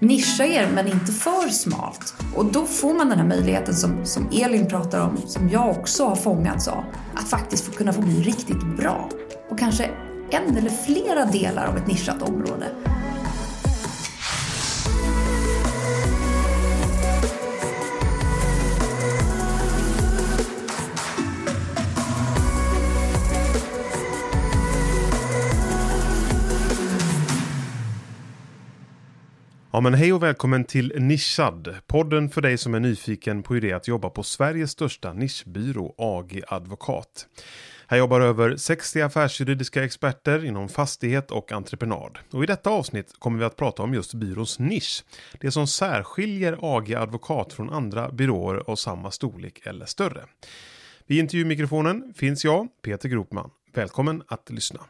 nischa er men inte för smalt. Och då får man den här möjligheten som, som Elin pratar om, som jag också har fångats av. Att faktiskt få kunna få bli riktigt bra. Och kanske en eller flera delar av ett nischat område. Ja men hej och välkommen till Nischad, podden för dig som är nyfiken på hur det är att jobba på Sveriges största nischbyrå, AG Advokat. Här jobbar över 60 affärsjuridiska experter inom fastighet och entreprenad. Och i detta avsnitt kommer vi att prata om just byråns nisch. Det som särskiljer AG Advokat från andra byråer av samma storlek eller större. Vid intervjumikrofonen finns jag, Peter Gropman. Välkommen att lyssna.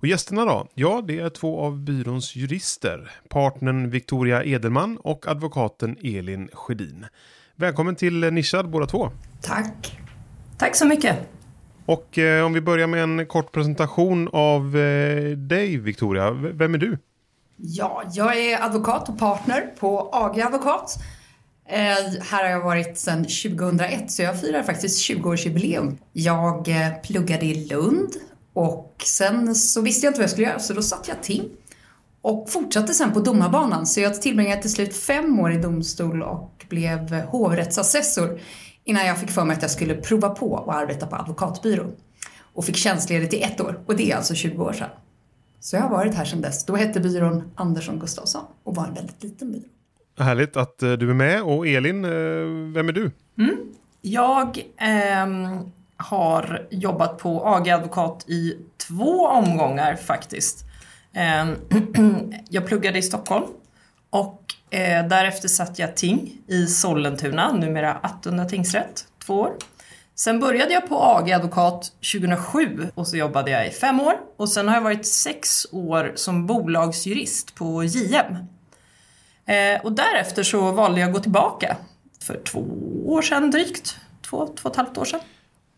Och gästerna då? Ja, det är två av byråns jurister. Partnern Victoria Edelman och advokaten Elin Skedin. Välkommen till Nischad båda två. Tack. Tack så mycket. Och eh, om vi börjar med en kort presentation av eh, dig Victoria. V vem är du? Ja, jag är advokat och partner på AG Advokat. Eh, här har jag varit sedan 2001 så jag firar faktiskt 20-årsjubileum. Jag eh, pluggade i Lund och sen så visste jag inte vad jag skulle göra så då satt jag ting. Och fortsatte sen på domarbanan så jag tillbringade till slut fem år i domstol och blev hovrättsassessor innan jag fick för mig att jag skulle prova på att arbeta på advokatbyrå. Och fick tjänstledigt i ett år och det är alltså 20 år sedan. Så jag har varit här sedan dess. Då hette byrån Andersson Gustafsson och var en väldigt liten byrå. Härligt att eh, du är med och Elin, eh, vem är du? Mm. Jag ehm, har jobbat på AG Advokat i två omgångar faktiskt. Ehm, jag pluggade i Stockholm och eh, därefter satt jag ting i Sollentuna, numera Attunda tingsrätt, två år. Sen började jag på AG Advokat 2007 och så jobbade jag i fem år och sen har jag varit sex år som bolagsjurist på JM. Eh, och därefter så valde jag att gå tillbaka för två år sedan drygt, två, två och ett halvt år sedan.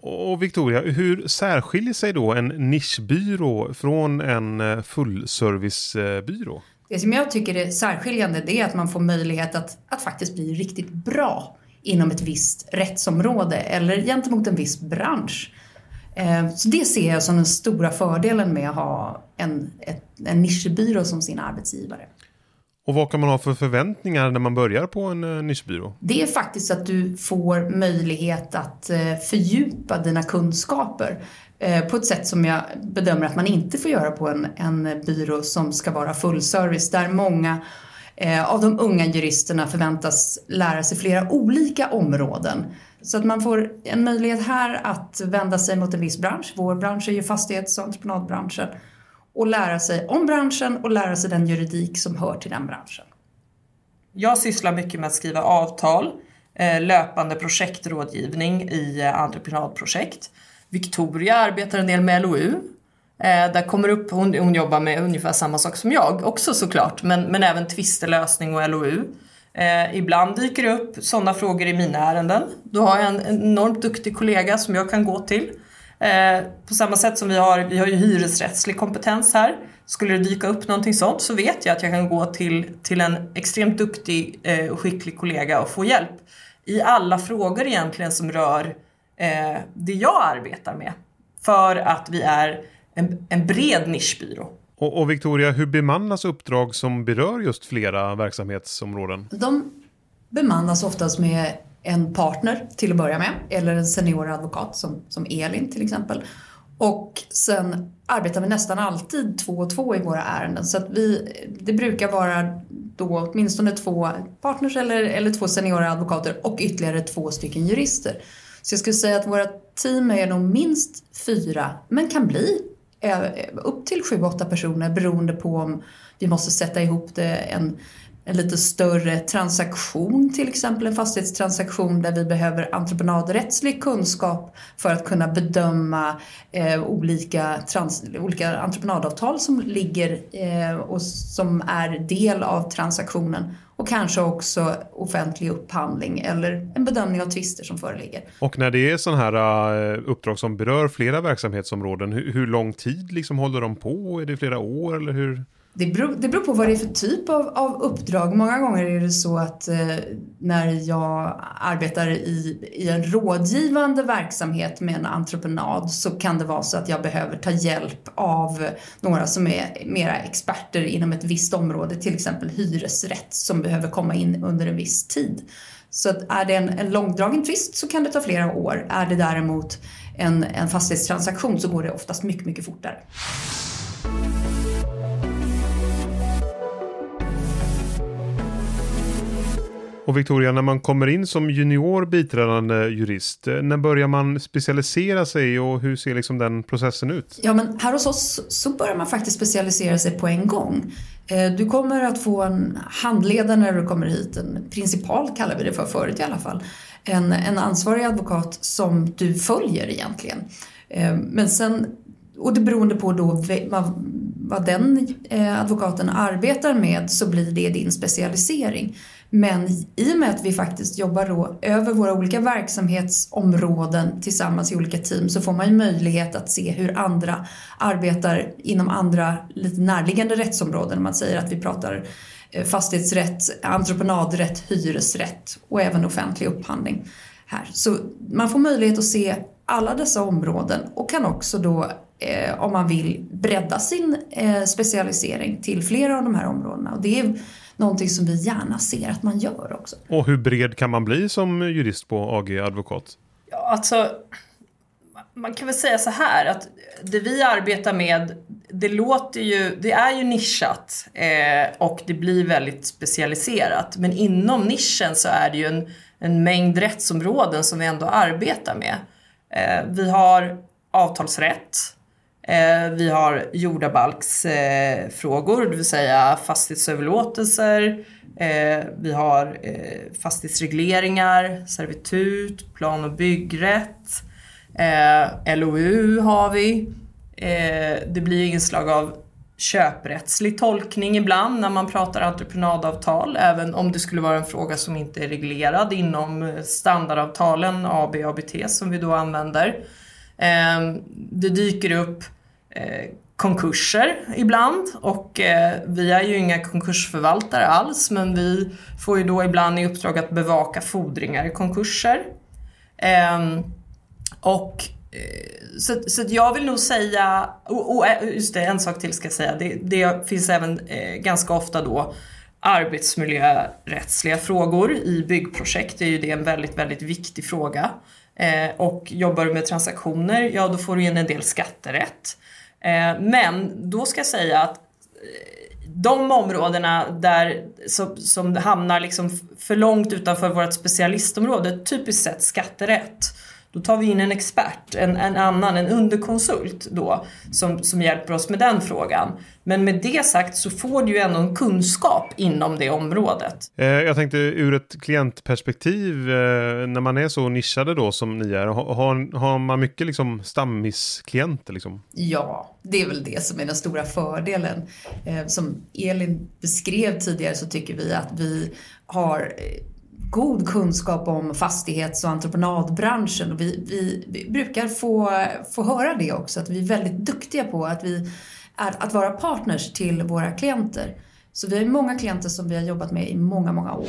Och Victoria, hur särskiljer sig då en nischbyrå från en eh, fullservicebyrå? Det som jag tycker är särskiljande det är att man får möjlighet att, att faktiskt bli riktigt bra inom ett visst rättsområde eller gentemot en viss bransch. Eh, så det ser jag som den stora fördelen med att ha en, ett, en nischbyrå som sin arbetsgivare. Och vad kan man ha för förväntningar när man börjar på en eh, nischbyrå? Det är faktiskt att du får möjlighet att eh, fördjupa dina kunskaper eh, på ett sätt som jag bedömer att man inte får göra på en, en byrå som ska vara full service där många av de unga juristerna förväntas lära sig flera olika områden. Så att man får en möjlighet här att vända sig mot en viss bransch. Vår bransch är ju fastighets och entreprenadbranschen och lära sig om branschen och lära sig den juridik som hör till den branschen. Jag sysslar mycket med att skriva avtal, eh, löpande projektrådgivning i eh, entreprenadprojekt. Victoria arbetar en del med LOU. Eh, där kommer upp, hon, hon jobbar med ungefär samma sak som jag också såklart, men, men även tvistelösning och LOU. Eh, ibland dyker det upp sådana frågor i mina ärenden. Då har jag en enormt duktig kollega som jag kan gå till Eh, på samma sätt som vi har, vi har ju hyresrättslig kompetens här. Skulle det dyka upp någonting sånt så vet jag att jag kan gå till, till en extremt duktig eh, och skicklig kollega och få hjälp i alla frågor egentligen som rör eh, det jag arbetar med. För att vi är en, en bred nischbyrå. Och, och Victoria, hur bemannas uppdrag som berör just flera verksamhetsområden? De bemannas oftast med en partner till att börja med, eller en senioradvokat som, som Elin till exempel. Och sen arbetar vi nästan alltid två och två i våra ärenden. Så att vi, det brukar vara då åtminstone två partners eller, eller två senioradvokater och ytterligare två stycken jurister. Så jag skulle säga att våra team är nog minst fyra, men kan bli eh, upp till sju, åtta personer beroende på om vi måste sätta ihop det en en lite större transaktion, till exempel en fastighetstransaktion där vi behöver entreprenadrättslig kunskap för att kunna bedöma eh, olika, trans, olika entreprenadavtal som ligger eh, och som är del av transaktionen. och kanske också offentlig upphandling eller en bedömning av tvister som föreligger. Och när det är sådana här eh, uppdrag som berör flera verksamhetsområden, hur, hur lång tid liksom håller de på? Är det flera år eller hur? Det beror, det beror på vad det är för typ av, av uppdrag. Många gånger är det så att eh, när jag arbetar i, i en rådgivande verksamhet med en entreprenad så kan det vara så att jag behöver ta hjälp av några som är mera experter inom ett visst område, till exempel hyresrätt som behöver komma in under en viss tid. Så att är det en, en långdragen tvist så kan det ta flera år. Är det däremot en, en fastighetstransaktion så går det oftast mycket, mycket fortare. Och Victoria, när man kommer in som junior biträdande jurist, eh, när börjar man specialisera sig och hur ser liksom den processen ut? Ja, men här hos oss så börjar man faktiskt specialisera sig på en gång. Eh, du kommer att få en handledare när du kommer hit, en principal kallar vi det för förut i alla fall. En, en ansvarig advokat som du följer egentligen. Eh, men sen, och det beroende på då vad, vad den advokaten arbetar med så blir det din specialisering. Men i och med att vi faktiskt jobbar då över våra olika verksamhetsområden tillsammans i olika team så får man ju möjlighet att se hur andra arbetar inom andra lite närliggande rättsområden. Man säger att vi pratar eh, fastighetsrätt, entreprenadrätt, hyresrätt och även offentlig upphandling här. Så man får möjlighet att se alla dessa områden och kan också då eh, om man vill bredda sin eh, specialisering till flera av de här områdena. Och det är någonting som vi gärna ser att man gör också. Och hur bred kan man bli som jurist på AG Advokat? Ja, alltså, man kan väl säga så här att det vi arbetar med, det låter ju, det är ju nischat eh, och det blir väldigt specialiserat. Men inom nischen så är det ju en, en mängd rättsområden som vi ändå arbetar med. Eh, vi har avtalsrätt, Eh, Eh, vi har jordabalksfrågor, det vill säga fastighetsöverlåtelser. Eh, vi har eh, fastighetsregleringar, servitut, plan och byggrätt. LOU har vi. Det blir inslag av köprättslig tolkning ibland när man pratar entreprenadavtal, även om det skulle vara en fråga som inte är reglerad inom standardavtalen AB och ABT som vi då använder. Det dyker upp Eh, konkurser ibland och eh, vi är ju inga konkursförvaltare alls men vi får ju då ibland i uppdrag att bevaka fordringar i konkurser. Ehm, eh, och så, så jag vill nog säga, och, och, eh, just det, en sak till ska jag säga, det, det finns även eh, ganska ofta då arbetsmiljörättsliga frågor i byggprojekt, det är ju det en väldigt, väldigt viktig fråga. Eh, och jobbar du med transaktioner, ja då får du in en del skatterätt. Eh, men då ska jag säga att eh, de områdena där, som, som hamnar liksom för långt utanför vårt specialistområde, typiskt sett skatterätt, då tar vi in en expert, en, en annan, en underkonsult då, som, som hjälper oss med den frågan. Men med det sagt så får du ju ändå en kunskap inom det området. Eh, jag tänkte ur ett klientperspektiv, eh, när man är så nischade då som ni är, har, har man mycket liksom stammisklienter? Liksom? Ja, det är väl det som är den stora fördelen. Eh, som Elin beskrev tidigare så tycker vi att vi har god kunskap om fastighets och entreprenadbranschen. Och vi, vi, vi, brukar få, få höra det också, att vi är väldigt duktiga på att, vi är, att vara partners till våra klienter. Så vi har många klienter som vi har jobbat med i många, många år.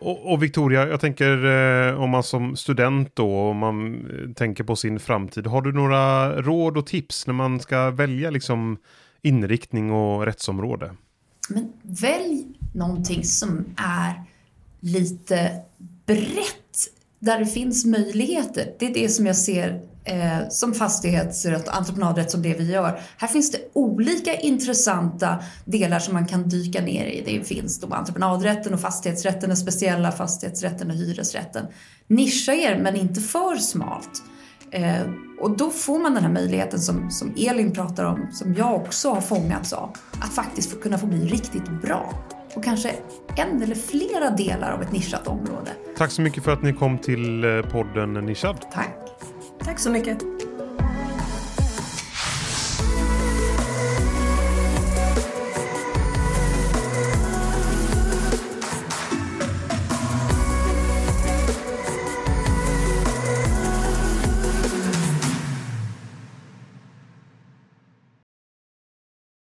Och, och, Victoria, jag tänker eh, om man som student då, om man eh, tänker på sin framtid. Har du några råd och tips när man ska välja liksom inriktning och rättsområde. Men välj någonting som är lite brett, där det finns möjligheter. Det är det som jag ser eh, som fastighetsrätt och entreprenadrätt som det vi gör. Här finns det olika intressanta delar som man kan dyka ner i. Det finns då entreprenadrätten och fastighetsrätten, den speciella fastighetsrätten och hyresrätten. Nischa er, men inte för smalt. Eh, och då får man den här möjligheten som, som Elin pratar om, som jag också har fångats av, att faktiskt få, kunna få bli riktigt bra och kanske en eller flera delar av ett nischat område. Tack så mycket för att ni kom till eh, podden Nischad. Tack. Tack så mycket.